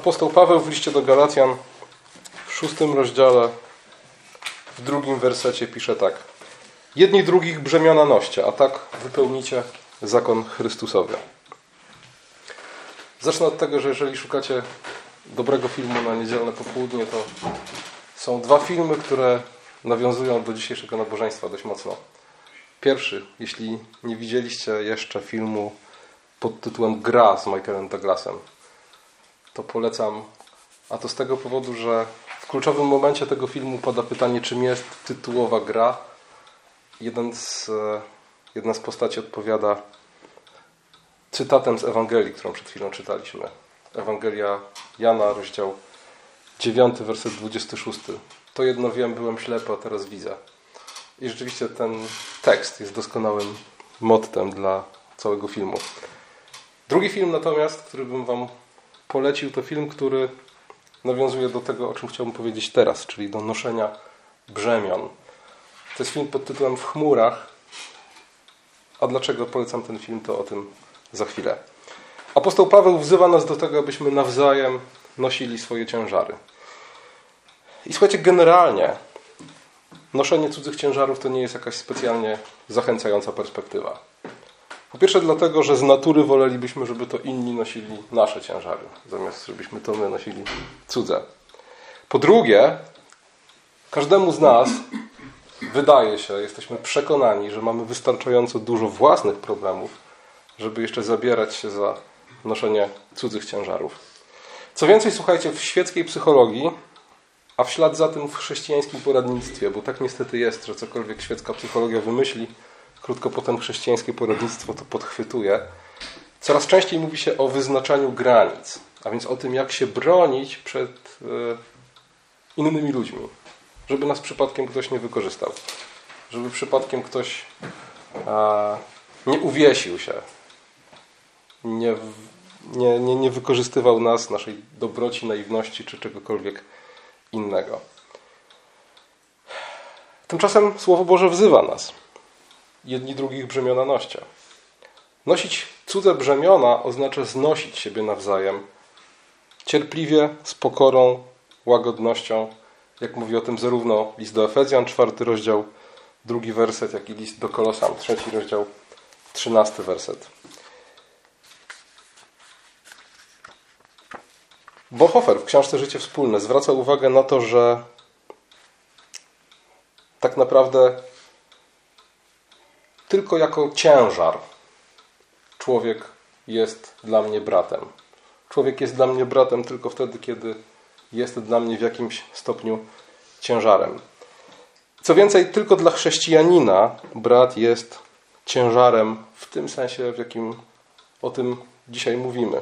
Apostoł Paweł w liście do Galacjan w szóstym rozdziale, w drugim wersecie pisze tak. Jedni drugich brzemiona noście, a tak wypełnicie zakon Chrystusowy. Zacznę od tego, że jeżeli szukacie dobrego filmu na niedzielne popołudnie, to są dwa filmy, które nawiązują do dzisiejszego nabożeństwa dość mocno. Pierwszy, jeśli nie widzieliście jeszcze filmu pod tytułem Gra z Michaelem Douglasem, to polecam. A to z tego powodu, że w kluczowym momencie tego filmu pada pytanie, czym jest tytułowa gra. Jeden z, e, jedna z postaci odpowiada cytatem z Ewangelii, którą przed chwilą czytaliśmy. Ewangelia Jana, rozdział 9, werset 26. To jedno wiem, byłem ślepy, a teraz widzę. I rzeczywiście ten tekst jest doskonałym mottem dla całego filmu. Drugi film natomiast, który bym Wam polecił, to film, który nawiązuje do tego, o czym chciałbym powiedzieć teraz, czyli do noszenia brzemion. To jest film pod tytułem W chmurach. A dlaczego polecam ten film, to o tym za chwilę. Apostoł Paweł wzywa nas do tego, abyśmy nawzajem nosili swoje ciężary. I słuchajcie, generalnie noszenie cudzych ciężarów to nie jest jakaś specjalnie zachęcająca perspektywa. Po pierwsze dlatego, że z natury wolelibyśmy, żeby to inni nosili nasze ciężary, zamiast żebyśmy to my nosili cudze. Po drugie, każdemu z nas wydaje się, jesteśmy przekonani, że mamy wystarczająco dużo własnych problemów, żeby jeszcze zabierać się za noszenie cudzych ciężarów. Co więcej, słuchajcie, w świeckiej psychologii, a w ślad za tym w chrześcijańskim poradnictwie, bo tak niestety jest, że cokolwiek świecka psychologia wymyśli, krótko potem chrześcijańskie poradnictwo to podchwytuje. Coraz częściej mówi się o wyznaczaniu granic, a więc o tym, jak się bronić przed e, innymi ludźmi, żeby nas przypadkiem ktoś nie wykorzystał, żeby przypadkiem ktoś nie uwiesił się, nie, nie, nie, nie wykorzystywał nas, naszej dobroci, naiwności czy czegokolwiek innego. Tymczasem Słowo Boże wzywa nas jedni drugich brzemiona noście. Nosić cudze brzemiona oznacza znosić siebie nawzajem cierpliwie, z pokorą, łagodnością, jak mówi o tym zarówno list do Efezjan, czwarty rozdział, drugi werset, jak i list do Kolosan, trzeci rozdział, trzynasty werset. Bonhoeffer w książce Życie Wspólne zwraca uwagę na to, że tak naprawdę tylko jako ciężar człowiek jest dla mnie bratem. Człowiek jest dla mnie bratem tylko wtedy, kiedy jest dla mnie w jakimś stopniu ciężarem. Co więcej, tylko dla chrześcijanina brat jest ciężarem w tym sensie, w jakim o tym dzisiaj mówimy.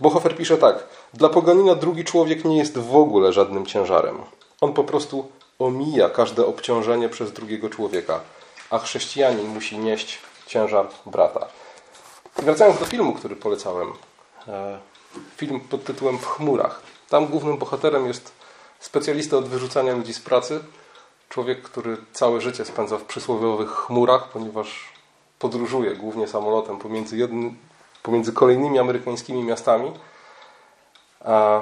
Bohofer pisze tak: Dla poganina drugi człowiek nie jest w ogóle żadnym ciężarem. On po prostu omija każde obciążenie przez drugiego człowieka a chrześcijanin musi nieść ciężar brata. Wracając do filmu, który polecałem. E, film pod tytułem W chmurach. Tam głównym bohaterem jest specjalista od wyrzucania ludzi z pracy. Człowiek, który całe życie spędza w przysłowiowych chmurach, ponieważ podróżuje głównie samolotem pomiędzy, jednym, pomiędzy kolejnymi amerykańskimi miastami. A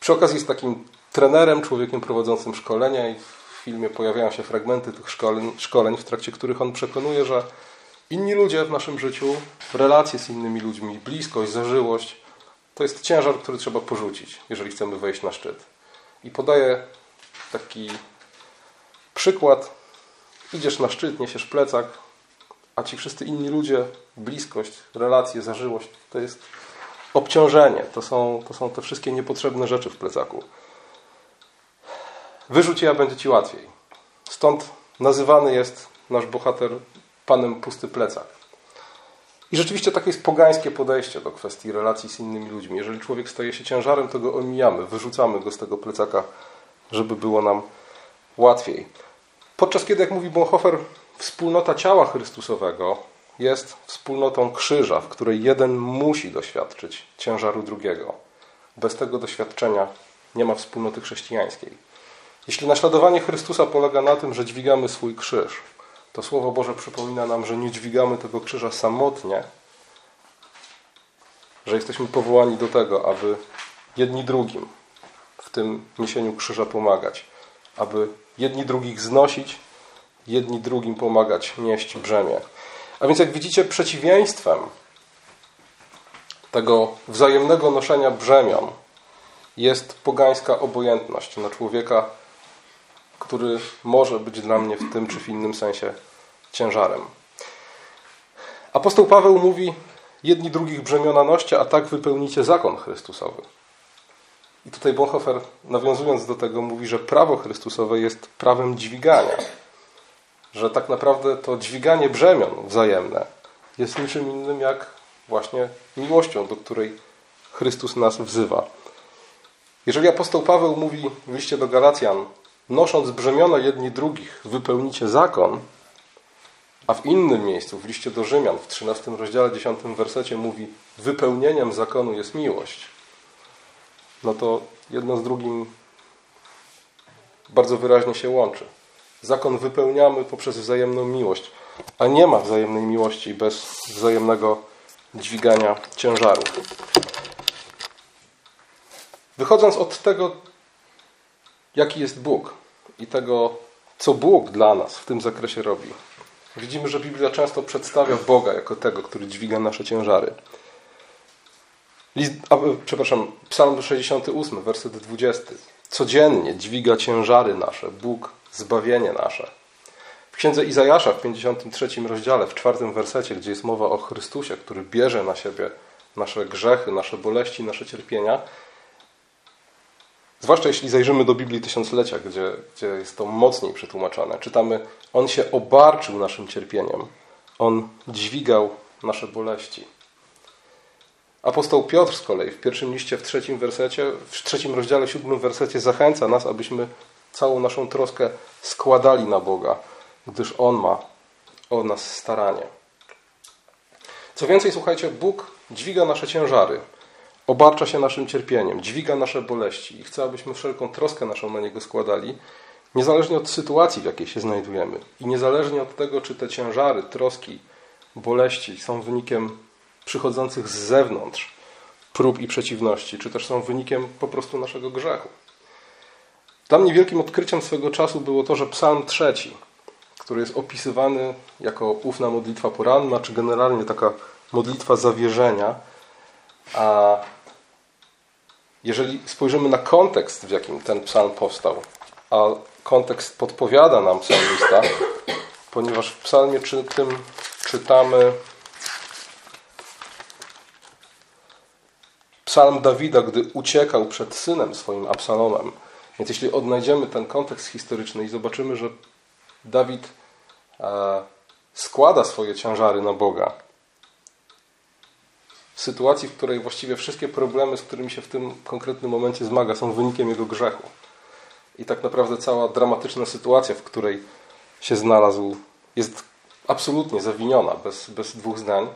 przy okazji jest takim trenerem, człowiekiem prowadzącym szkolenia i w filmie pojawiają się fragmenty tych szkoleń, szkoleń, w trakcie których on przekonuje, że inni ludzie w naszym życiu, relacje z innymi ludźmi, bliskość, zażyłość, to jest ciężar, który trzeba porzucić, jeżeli chcemy wejść na szczyt. I podaje taki przykład. Idziesz na szczyt, niesiesz plecak, a ci wszyscy inni ludzie, bliskość, relacje, zażyłość, to jest obciążenie. To są, to są te wszystkie niepotrzebne rzeczy w plecaku. Wyrzuć je, a będzie ci łatwiej. Stąd nazywany jest nasz bohater panem pusty plecak. I rzeczywiście takie jest pogańskie podejście do kwestii relacji z innymi ludźmi. Jeżeli człowiek staje się ciężarem, to go omijamy, wyrzucamy go z tego plecaka, żeby było nam łatwiej. Podczas kiedy, jak mówi Bonhoeffer, wspólnota ciała Chrystusowego jest wspólnotą krzyża, w której jeden musi doświadczyć ciężaru drugiego. Bez tego doświadczenia nie ma wspólnoty chrześcijańskiej. Jeśli naśladowanie Chrystusa polega na tym, że dźwigamy swój krzyż, to Słowo Boże przypomina nam, że nie dźwigamy tego krzyża samotnie, że jesteśmy powołani do tego, aby jedni drugim w tym niesieniu krzyża pomagać, aby jedni drugich znosić, jedni drugim pomagać nieść brzemię. A więc jak widzicie, przeciwieństwem tego wzajemnego noszenia brzemion jest pogańska obojętność na człowieka, który może być dla mnie w tym czy w innym sensie ciężarem. Apostoł Paweł mówi: Jedni drugich brzemiona noście, a tak wypełnicie zakon Chrystusowy. I tutaj Bonhoeffer, nawiązując do tego, mówi, że prawo Chrystusowe jest prawem dźwigania. Że tak naprawdę to dźwiganie brzemion wzajemne jest niczym innym jak właśnie miłością, do której Chrystus nas wzywa. Jeżeli apostoł Paweł mówi w liście do Galacjan, nosząc brzemiona jedni drugich, wypełnicie zakon, a w innym miejscu, w liście do Rzymian, w 13 rozdziale, 10 wersecie mówi, wypełnieniem zakonu jest miłość, no to jedno z drugim bardzo wyraźnie się łączy. Zakon wypełniamy poprzez wzajemną miłość, a nie ma wzajemnej miłości bez wzajemnego dźwigania ciężaru. Wychodząc od tego, jaki jest Bóg i tego, co Bóg dla nas w tym zakresie robi, widzimy, że Biblia często przedstawia Boga jako tego, który dźwiga nasze ciężary. List, a, przepraszam, Psalm 68, werset 20. Codziennie dźwiga ciężary nasze, Bóg zbawienie nasze. W księdze Izajasza w 53 rozdziale, w czwartym wersecie, gdzie jest mowa o Chrystusie, który bierze na siebie nasze grzechy, nasze boleści, nasze cierpienia, Zwłaszcza jeśli zajrzymy do Biblii Tysiąclecia, gdzie, gdzie jest to mocniej przetłumaczone. Czytamy, On się obarczył naszym cierpieniem. On dźwigał nasze boleści. Apostoł Piotr z kolei w pierwszym liście, w trzecim wersecie, w trzecim rozdziale, siódmym wersecie zachęca nas, abyśmy całą naszą troskę składali na Boga, gdyż On ma o nas staranie. Co więcej, słuchajcie, Bóg dźwiga nasze ciężary obarcza się naszym cierpieniem, dźwiga nasze boleści i chce, abyśmy wszelką troskę naszą na Niego składali, niezależnie od sytuacji, w jakiej się znajdujemy i niezależnie od tego, czy te ciężary, troski, boleści są wynikiem przychodzących z zewnątrz prób i przeciwności, czy też są wynikiem po prostu naszego grzechu. Dla mnie wielkim odkryciem swego czasu było to, że Psalm trzeci, który jest opisywany jako ufna modlitwa poranna, czy generalnie taka modlitwa zawierzenia, a jeżeli spojrzymy na kontekst, w jakim ten psalm powstał, a kontekst podpowiada nam psalmista, ponieważ w psalmie czy, tym czytamy psalm Dawida, gdy uciekał przed synem swoim Absalomem. Więc jeśli odnajdziemy ten kontekst historyczny i zobaczymy, że Dawid e, składa swoje ciężary na Boga, sytuacji, w której właściwie wszystkie problemy, z którymi się w tym konkretnym momencie zmaga, są wynikiem jego grzechu. I tak naprawdę cała dramatyczna sytuacja, w której się znalazł, jest absolutnie zawiniona, bez, bez dwóch zdań.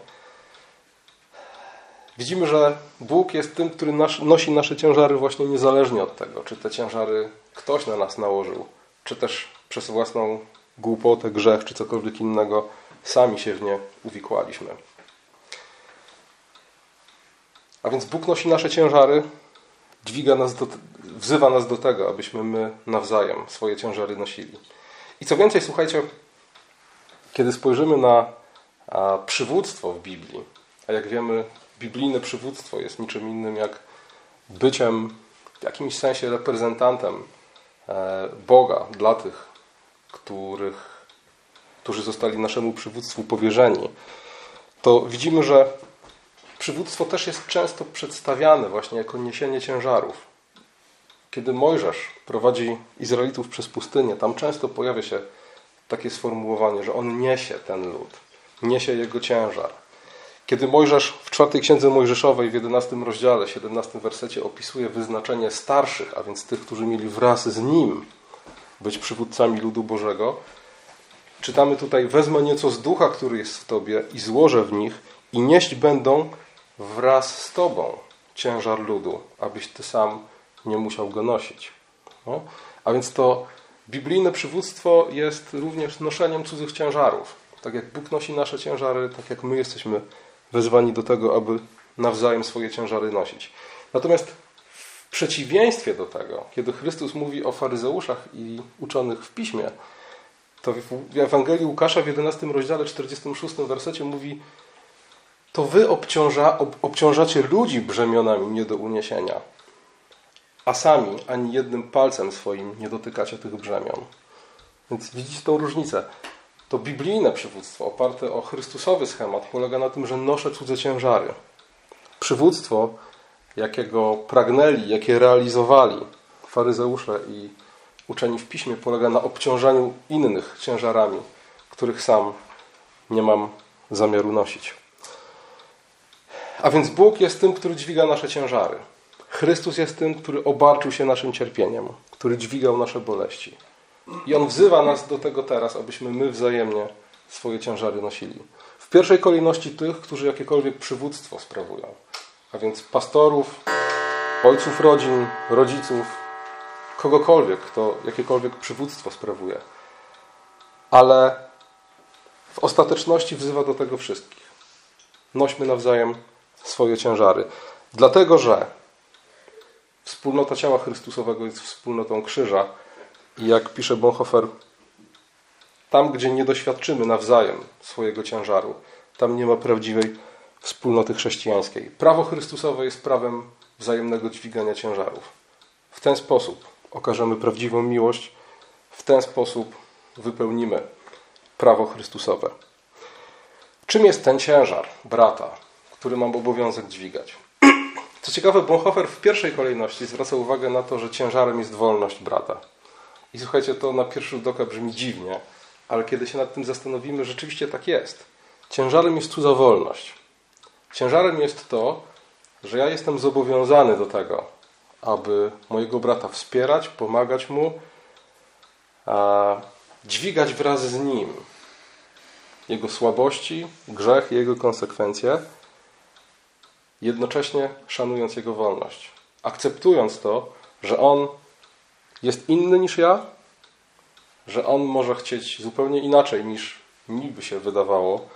Widzimy, że Bóg jest tym, który nas, nosi nasze ciężary właśnie niezależnie od tego, czy te ciężary ktoś na nas nałożył, czy też przez własną głupotę, grzech, czy cokolwiek innego sami się w nie uwikłaliśmy. A więc Bóg nosi nasze ciężary, dźwiga nas do, wzywa nas do tego, abyśmy my nawzajem swoje ciężary nosili. I co więcej, słuchajcie, kiedy spojrzymy na przywództwo w Biblii, a jak wiemy, biblijne przywództwo jest niczym innym jak byciem w jakimś sensie reprezentantem e, Boga dla tych, których, którzy zostali naszemu przywództwu powierzeni, to widzimy, że przywództwo też jest często przedstawiane właśnie jako niesienie ciężarów. Kiedy Mojżesz prowadzi Izraelitów przez pustynię, tam często pojawia się takie sformułowanie, że on niesie ten lud, niesie jego ciężar. Kiedy Mojżesz w czwartej księdze Mojżeszowej w 11 rozdziale, 17 wersecie opisuje wyznaczenie starszych, a więc tych, którzy mieli wraz z nim być przywódcami ludu Bożego, czytamy tutaj: Wezmę nieco z ducha, który jest w tobie, i złożę w nich, i nieść będą wraz z Tobą ciężar ludu, abyś Ty sam nie musiał go nosić. No? A więc to biblijne przywództwo jest również noszeniem cudzych ciężarów. Tak jak Bóg nosi nasze ciężary, tak jak my jesteśmy wezwani do tego, aby nawzajem swoje ciężary nosić. Natomiast w przeciwieństwie do tego, kiedy Chrystus mówi o faryzeuszach i uczonych w piśmie, to w Ewangelii Łukasza w 11 rozdziale 46 wersecie mówi to wy obciąża, ob, obciążacie ludzi brzemionami nie do uniesienia, a sami ani jednym palcem swoim nie dotykacie tych brzemion. Więc widzicie tą różnicę. To biblijne przywództwo oparte o Chrystusowy schemat polega na tym, że noszę cudze ciężary. Przywództwo, jakiego pragnęli, jakie realizowali faryzeusze i uczeni w piśmie, polega na obciążaniu innych ciężarami, których sam nie mam zamiaru nosić. A więc Bóg jest tym, który dźwiga nasze ciężary. Chrystus jest tym, który obarczył się naszym cierpieniem, który dźwigał nasze boleści. I On wzywa nas do tego teraz, abyśmy my wzajemnie swoje ciężary nosili. W pierwszej kolejności tych, którzy jakiekolwiek przywództwo sprawują. A więc pastorów, ojców rodzin, rodziców, kogokolwiek, kto jakiekolwiek przywództwo sprawuje. Ale w ostateczności wzywa do tego wszystkich. Nośmy nawzajem swoje ciężary. Dlatego, że wspólnota ciała Chrystusowego jest wspólnotą krzyża i jak pisze Bonhoeffer, tam, gdzie nie doświadczymy nawzajem swojego ciężaru, tam nie ma prawdziwej wspólnoty chrześcijańskiej. Prawo Chrystusowe jest prawem wzajemnego dźwigania ciężarów. W ten sposób okażemy prawdziwą miłość, w ten sposób wypełnimy prawo Chrystusowe. Czym jest ten ciężar brata, który mam obowiązek dźwigać? Co ciekawe, Bonhoeffer w pierwszej kolejności zwraca uwagę na to, że ciężarem jest wolność brata. I słuchajcie, to na pierwszy rzut oka brzmi dziwnie, ale kiedy się nad tym zastanowimy, rzeczywiście tak jest. Ciężarem jest cudza wolność. Ciężarem jest to, że ja jestem zobowiązany do tego, aby mojego brata wspierać, pomagać mu, a dźwigać wraz z nim jego słabości, grzech i jego konsekwencje, jednocześnie szanując jego wolność. Akceptując to, że on jest inny niż ja, że on może chcieć zupełnie inaczej niż mi by się wydawało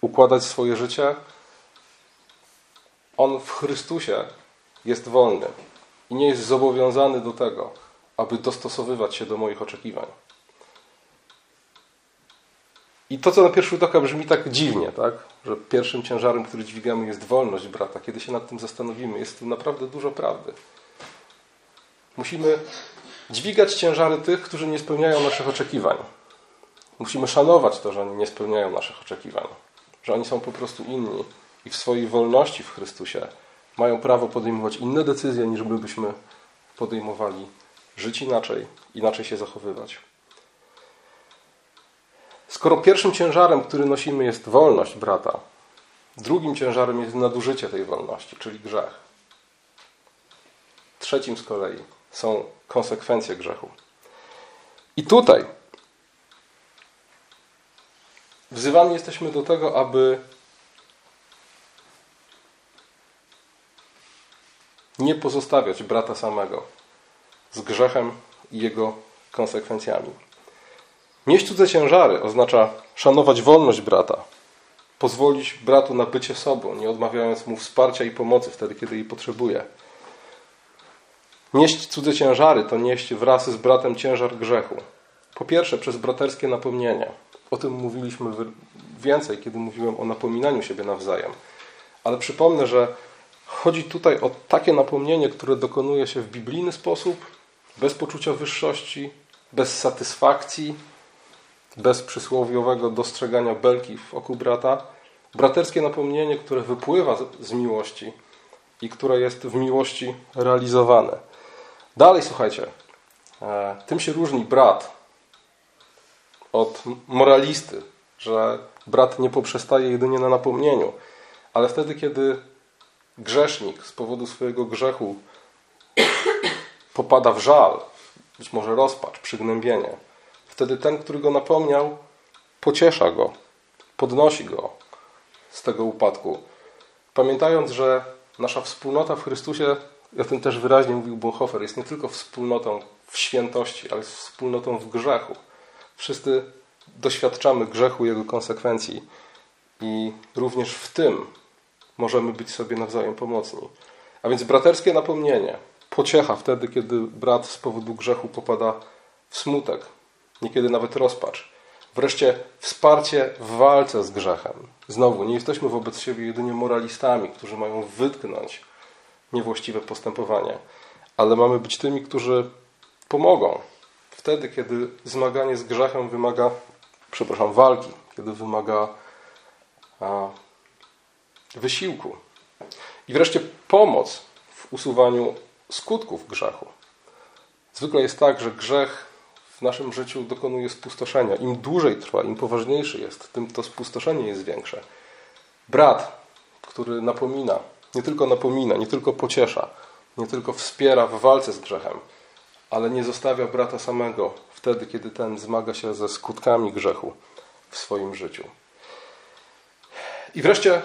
układać swoje życie. On w Chrystusie jest wolny i nie jest zobowiązany do tego, aby dostosowywać się do moich oczekiwań. I to, co na pierwszy rzut oka brzmi tak dziwnie, tak? że pierwszym ciężarem, który dźwigamy, jest wolność brata. Kiedy się nad tym zastanowimy, jest tu naprawdę dużo prawdy. Musimy dźwigać ciężary tych, którzy nie spełniają naszych oczekiwań. Musimy szanować to, że oni nie spełniają naszych oczekiwań, że oni są po prostu inni i w swojej wolności w Chrystusie mają prawo podejmować inne decyzje, niż my byśmy podejmowali, żyć inaczej, inaczej się zachowywać. Skoro pierwszym ciężarem, który nosimy, jest wolność brata, drugim ciężarem jest nadużycie tej wolności, czyli grzech. Trzecim z kolei są konsekwencje grzechu. I tutaj wzywani jesteśmy do tego, aby nie pozostawiać brata samego z grzechem i jego konsekwencjami. Nieść cudze ciężary oznacza szanować wolność brata, pozwolić bratu na bycie sobą, nie odmawiając mu wsparcia i pomocy wtedy, kiedy jej potrzebuje. Nieść cudze ciężary to nieść wraz z bratem ciężar grzechu. Po pierwsze, przez braterskie napomnienie. O tym mówiliśmy więcej, kiedy mówiłem o napominaniu siebie nawzajem. Ale przypomnę, że chodzi tutaj o takie napomnienie, które dokonuje się w biblijny sposób, bez poczucia wyższości, bez satysfakcji, bez przysłowiowego dostrzegania belki w oku brata. Braterskie napomnienie, które wypływa z miłości i które jest w miłości realizowane. Dalej słuchajcie, e, tym się różni brat od moralisty, że brat nie poprzestaje jedynie na napomnieniu, ale wtedy, kiedy grzesznik z powodu swojego grzechu popada w żal, być może rozpacz, przygnębienie, wtedy ten, który go napomniał, pociesza go, podnosi go z tego upadku. Pamiętając, że nasza wspólnota w Chrystusie, o tym też wyraźnie mówił Bonhoeffer, jest nie tylko wspólnotą w świętości, ale wspólnotą w grzechu. Wszyscy doświadczamy grzechu, jego konsekwencji i również w tym możemy być sobie nawzajem pomocni. A więc braterskie napomnienie, pociecha wtedy, kiedy brat z powodu grzechu popada w smutek, niekiedy nawet rozpacz. Wreszcie wsparcie w walce z grzechem. Znowu, nie jesteśmy wobec siebie jedynie moralistami, którzy mają wytknąć niewłaściwe postępowanie, ale mamy być tymi, którzy pomogą wtedy, kiedy zmaganie z grzechem wymaga, przepraszam, walki, kiedy wymaga a, wysiłku. I wreszcie pomoc w usuwaniu skutków grzechu. Zwykle jest tak, że grzech w naszym życiu dokonuje spustoszenia. Im dłużej trwa, im poważniejszy jest, tym to spustoszenie jest większe. Brat, który napomina, nie tylko napomina, nie tylko pociesza, nie tylko wspiera w walce z grzechem, ale nie zostawia brata samego wtedy, kiedy ten zmaga się ze skutkami grzechu w swoim życiu. I wreszcie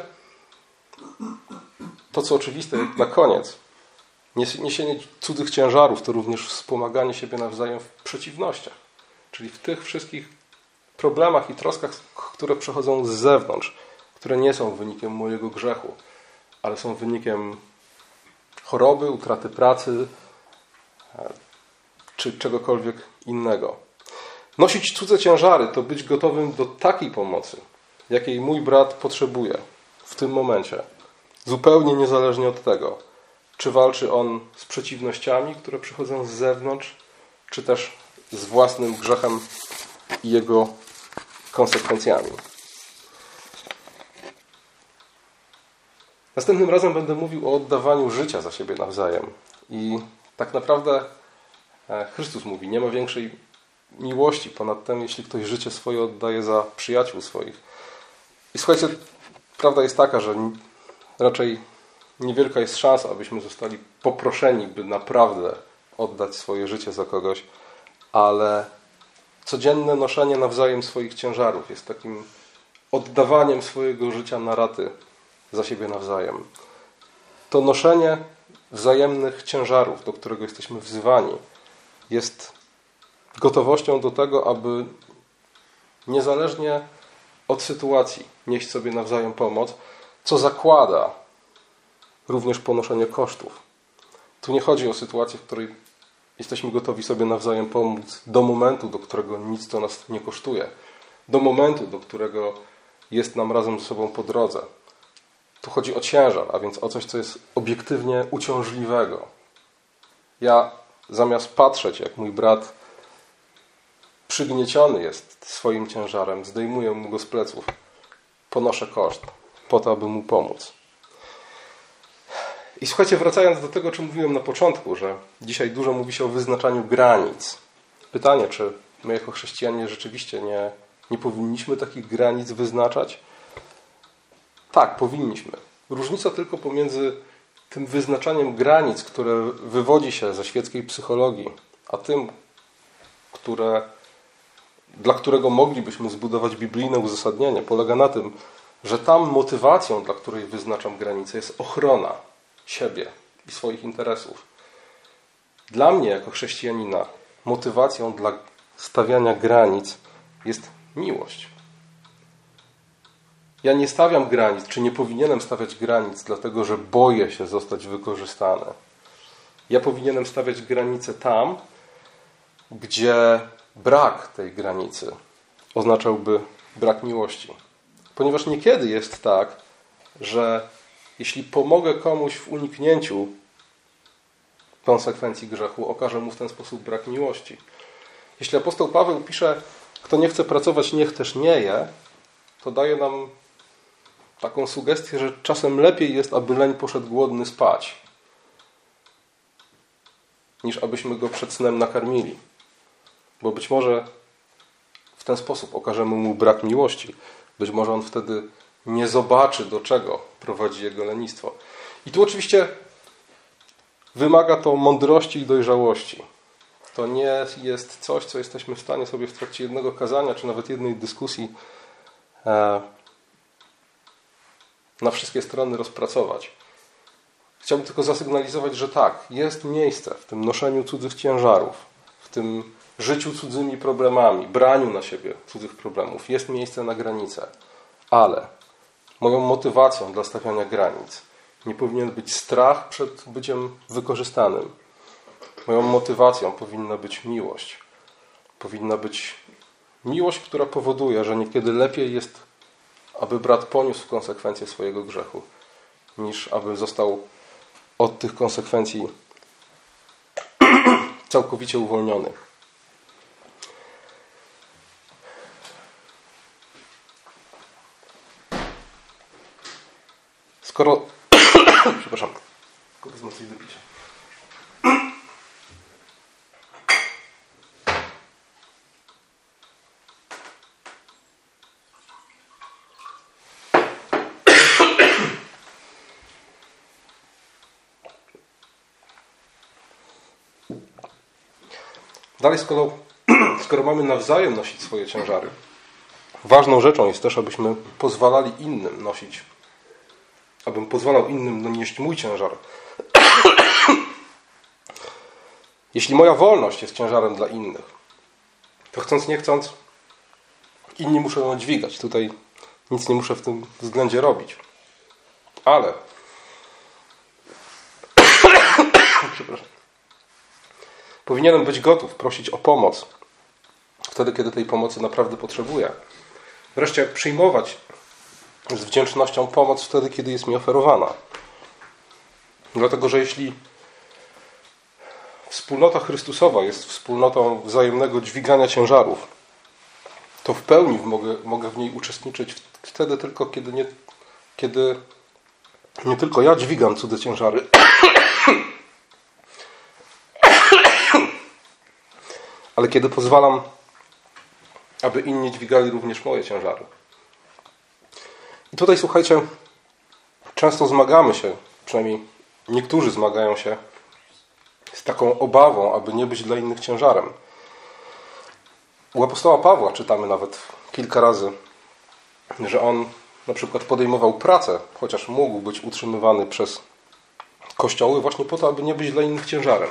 to, co oczywiste, na koniec. Niesienie cudzych ciężarów to również wspomaganie siebie nawzajem w przeciwnościach. Czyli w tych wszystkich problemach i troskach, które przychodzą z zewnątrz, które nie są wynikiem mojego grzechu, ale są wynikiem choroby, utraty pracy e, czy czegokolwiek innego. Nosić cudze ciężary to być gotowym do takiej pomocy, jakiej mój brat potrzebuje w tym momencie, zupełnie niezależnie od tego, czy walczy on z przeciwnościami, które przychodzą z zewnątrz, czy też z własnym grzechem i jego konsekwencjami. Następnym razem będę mówił o oddawaniu życia za siebie nawzajem. I tak naprawdę e, Chrystus mówi: Nie ma większej miłości ponad tym, jeśli ktoś życie swoje oddaje za przyjaciół swoich. I słuchajcie, prawda jest taka, że raczej niewielka jest szansa, abyśmy zostali poproszeni, by naprawdę oddać swoje życie za kogoś, ale codzienne noszenie nawzajem swoich ciężarów jest takim oddawaniem swojego życia na raty za siebie nawzajem. To noszenie wzajemnych ciężarów, do którego jesteśmy wzywani, jest gotowością do tego, aby niezależnie od sytuacji nieść sobie nawzajem pomoc, co zakłada również ponoszenie kosztów. Tu nie chodzi o sytuację, w której jesteśmy gotowi sobie nawzajem pomóc do momentu, do którego nic to nas nie kosztuje, do momentu, do którego jest nam razem ze sobą po drodze. Tu chodzi o ciężar, a więc o coś, co jest obiektywnie uciążliwego. Ja zamiast patrzeć, jak mój brat przygnieciony jest swoim ciężarem, zdejmuję mu go z pleców, ponoszę koszt po to, aby mu pomóc. I słuchajcie, wracając do tego, o czym mówiłem na początku, że dzisiaj dużo mówi się o wyznaczaniu granic. Pytanie, czy my jako chrześcijanie rzeczywiście nie, nie powinniśmy takich granic wyznaczać? Tak, powinniśmy. Różnica tylko pomiędzy tym wyznaczaniem granic, które wywodzi się ze świeckiej psychologii, a tym, które, dla którego moglibyśmy zbudować biblijne uzasadnienie, polega na tym, że tam motywacją, dla której wyznaczam granice, jest ochrona siebie i swoich interesów. Dla mnie, jako chrześcijanina, motywacją dla stawiania granic jest miłość. Ja nie stawiam granic, czy nie powinienem stawiać granic, dlatego że boję się zostać wykorzystany. Ja powinienem stawiać granice tam, gdzie brak tej granicy oznaczałby brak miłości. Ponieważ niekiedy jest tak, że jeśli pomogę komuś w uniknięciu konsekwencji grzechu, okaże mu w ten sposób brak miłości. Jeśli apostoł Paweł pisze, kto nie chce pracować, niech też nie je, to daje nam taką sugestię, że czasem lepiej jest, aby leń poszedł głodny spać, niż abyśmy go przed snem nakarmili. Bo być może w ten sposób okażemy mu brak miłości. Być może on wtedy nie zobaczy, do czego prowadzi jego lenistwo. I tu oczywiście wymaga to mądrości i dojrzałości. To nie jest coś, co jesteśmy w stanie sobie w trakcie jednego kazania, czy nawet jednej dyskusji e, na wszystkie strony rozpracować. Chciałbym tylko zasygnalizować, że tak, jest miejsce w tym noszeniu cudzych ciężarów, w tym życiu cudzymi problemami, braniu na siebie cudzych problemów. Jest miejsce na granicę, ale moją motywacją dla stawiania granic. Nie powinien być strach przed byciem wykorzystanym. Moją motywacją powinna być miłość. Powinna być miłość, która powoduje, że niekiedy lepiej jest, aby brat poniósł konsekwencje swojego grzechu, niż aby został od tych konsekwencji całkowicie uwolniony. Skoro. Przepraszam. Wezmę coś do picia. Dalej, skoro, skoro mamy nawzajem nosić swoje ciężary, ważną rzeczą jest też, abyśmy pozwalali innym nosić, abym pozwalał innym nieść mój ciężar. Jeśli moja wolność jest ciężarem dla innych, to chcąc nie chcąc, inni muszą ją dźwigać. Tutaj nic nie muszę w tym względzie robić. Ale przepraszam. Powinienem być gotów prosić o pomoc wtedy, kiedy tej pomocy naprawdę potrzebuję. Wreszcie przyjmować z wdzięcznością pomoc wtedy, kiedy jest mi oferowana. Dlatego, że jeśli wspólnota Chrystusowa jest wspólnotą wzajemnego dźwigania ciężarów, to w pełni mogę, mogę w niej uczestniczyć wtedy tylko, kiedy nie, kiedy nie tylko ja dźwigam cudze ciężary, ale kiedy pozwalam, aby inni dźwigali również moje ciężary. I tutaj słuchajcie, często zmagamy się, przynajmniej niektórzy zmagają się z taką obawą, aby nie być dla innych ciężarem. U apostoła Pawła czytamy nawet kilka razy, że on na przykład podejmował pracę, chociaż mógł być utrzymywany przez kościoły, właśnie po to, aby nie być dla innych ciężarem.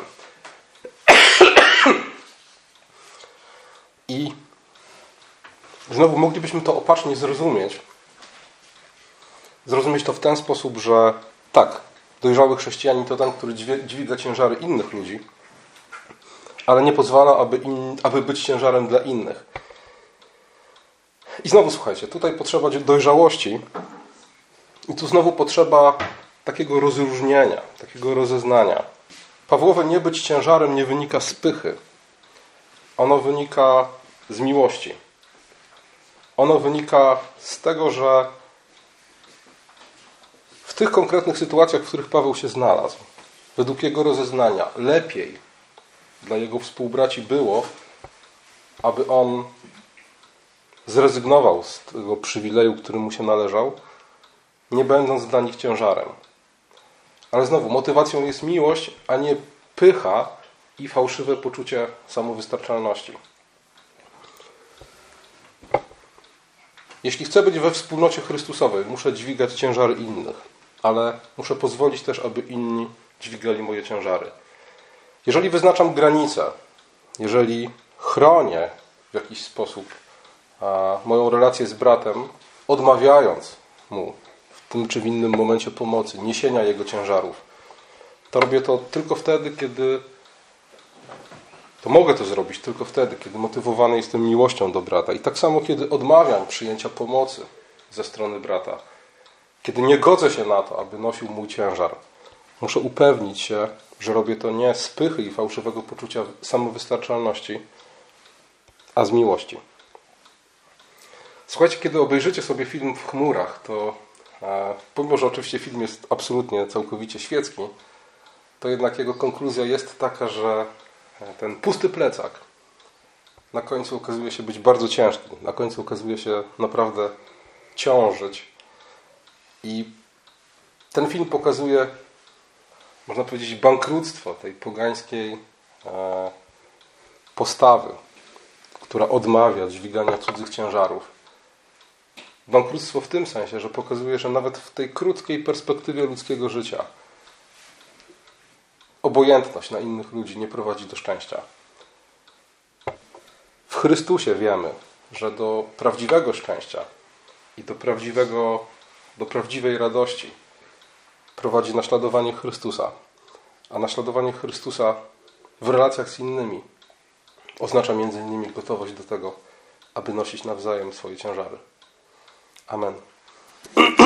I znowu moglibyśmy to opacznie zrozumieć. Zrozumieć to w ten sposób, że tak, dojrzały chrześcijanin to ten, który dźwiga ciężary innych ludzi, ale nie pozwala, aby, in, aby być ciężarem dla innych. I znowu słuchajcie, tutaj potrzeba dojrzałości i tu znowu potrzeba takiego rozróżnienia, takiego rozeznania. Pawłowe nie być ciężarem nie wynika z pychy. Ono wynika z miłości. Ono wynika z tego, że tych konkretnych sytuacjach, w których Paweł się znalazł, według jego rozeznania, lepiej dla jego współbraci było, aby on zrezygnował z tego przywileju, który mu się należał, nie będąc dla nich ciężarem. Ale znowu, motywacją jest miłość, a nie pycha i fałszywe poczucie samowystarczalności. Jeśli chcę być we wspólnocie Chrystusowej, muszę dźwigać ciężary innych, ale muszę pozwolić też, aby inni dźwigali moje ciężary. Jeżeli wyznaczam granice, jeżeli chronię w jakiś sposób moją relację z bratem, odmawiając mu w tym czy w innym momencie pomocy, niesienia jego ciężarów, to robię to tylko wtedy, kiedy to mogę to zrobić tylko wtedy, kiedy motywowany jestem miłością do brata. I tak samo, kiedy odmawiam przyjęcia pomocy ze strony brata, kiedy nie godzę się na to, aby nosił mój ciężar, muszę upewnić się, że robię to nie z pychy i fałszywego poczucia samowystarczalności, a z miłości. Słuchajcie, kiedy obejrzycie sobie film w chmurach, to e, pomimo, że oczywiście film jest absolutnie, całkowicie świecki, to jednak jego konkluzja jest taka, że ten pusty plecak na końcu okazuje się być bardzo ciężki. Na końcu okazuje się naprawdę ciążyć. I ten film pokazuje, można powiedzieć, bankructwo tej pogańskiej e, postawy, która odmawia dźwigania cudzych ciężarów. Bankructwo w tym sensie, że pokazuje, że nawet w tej krótkiej perspektywie ludzkiego życia obojętność na innych ludzi nie prowadzi do szczęścia. W Chrystusie wiemy, że do prawdziwego szczęścia i do prawdziwego do prawdziwej radości prowadzi naśladowanie Chrystusa. A naśladowanie Chrystusa w relacjach z innymi oznacza między innymi gotowość do tego, aby nosić nawzajem swoje ciężary. Amen.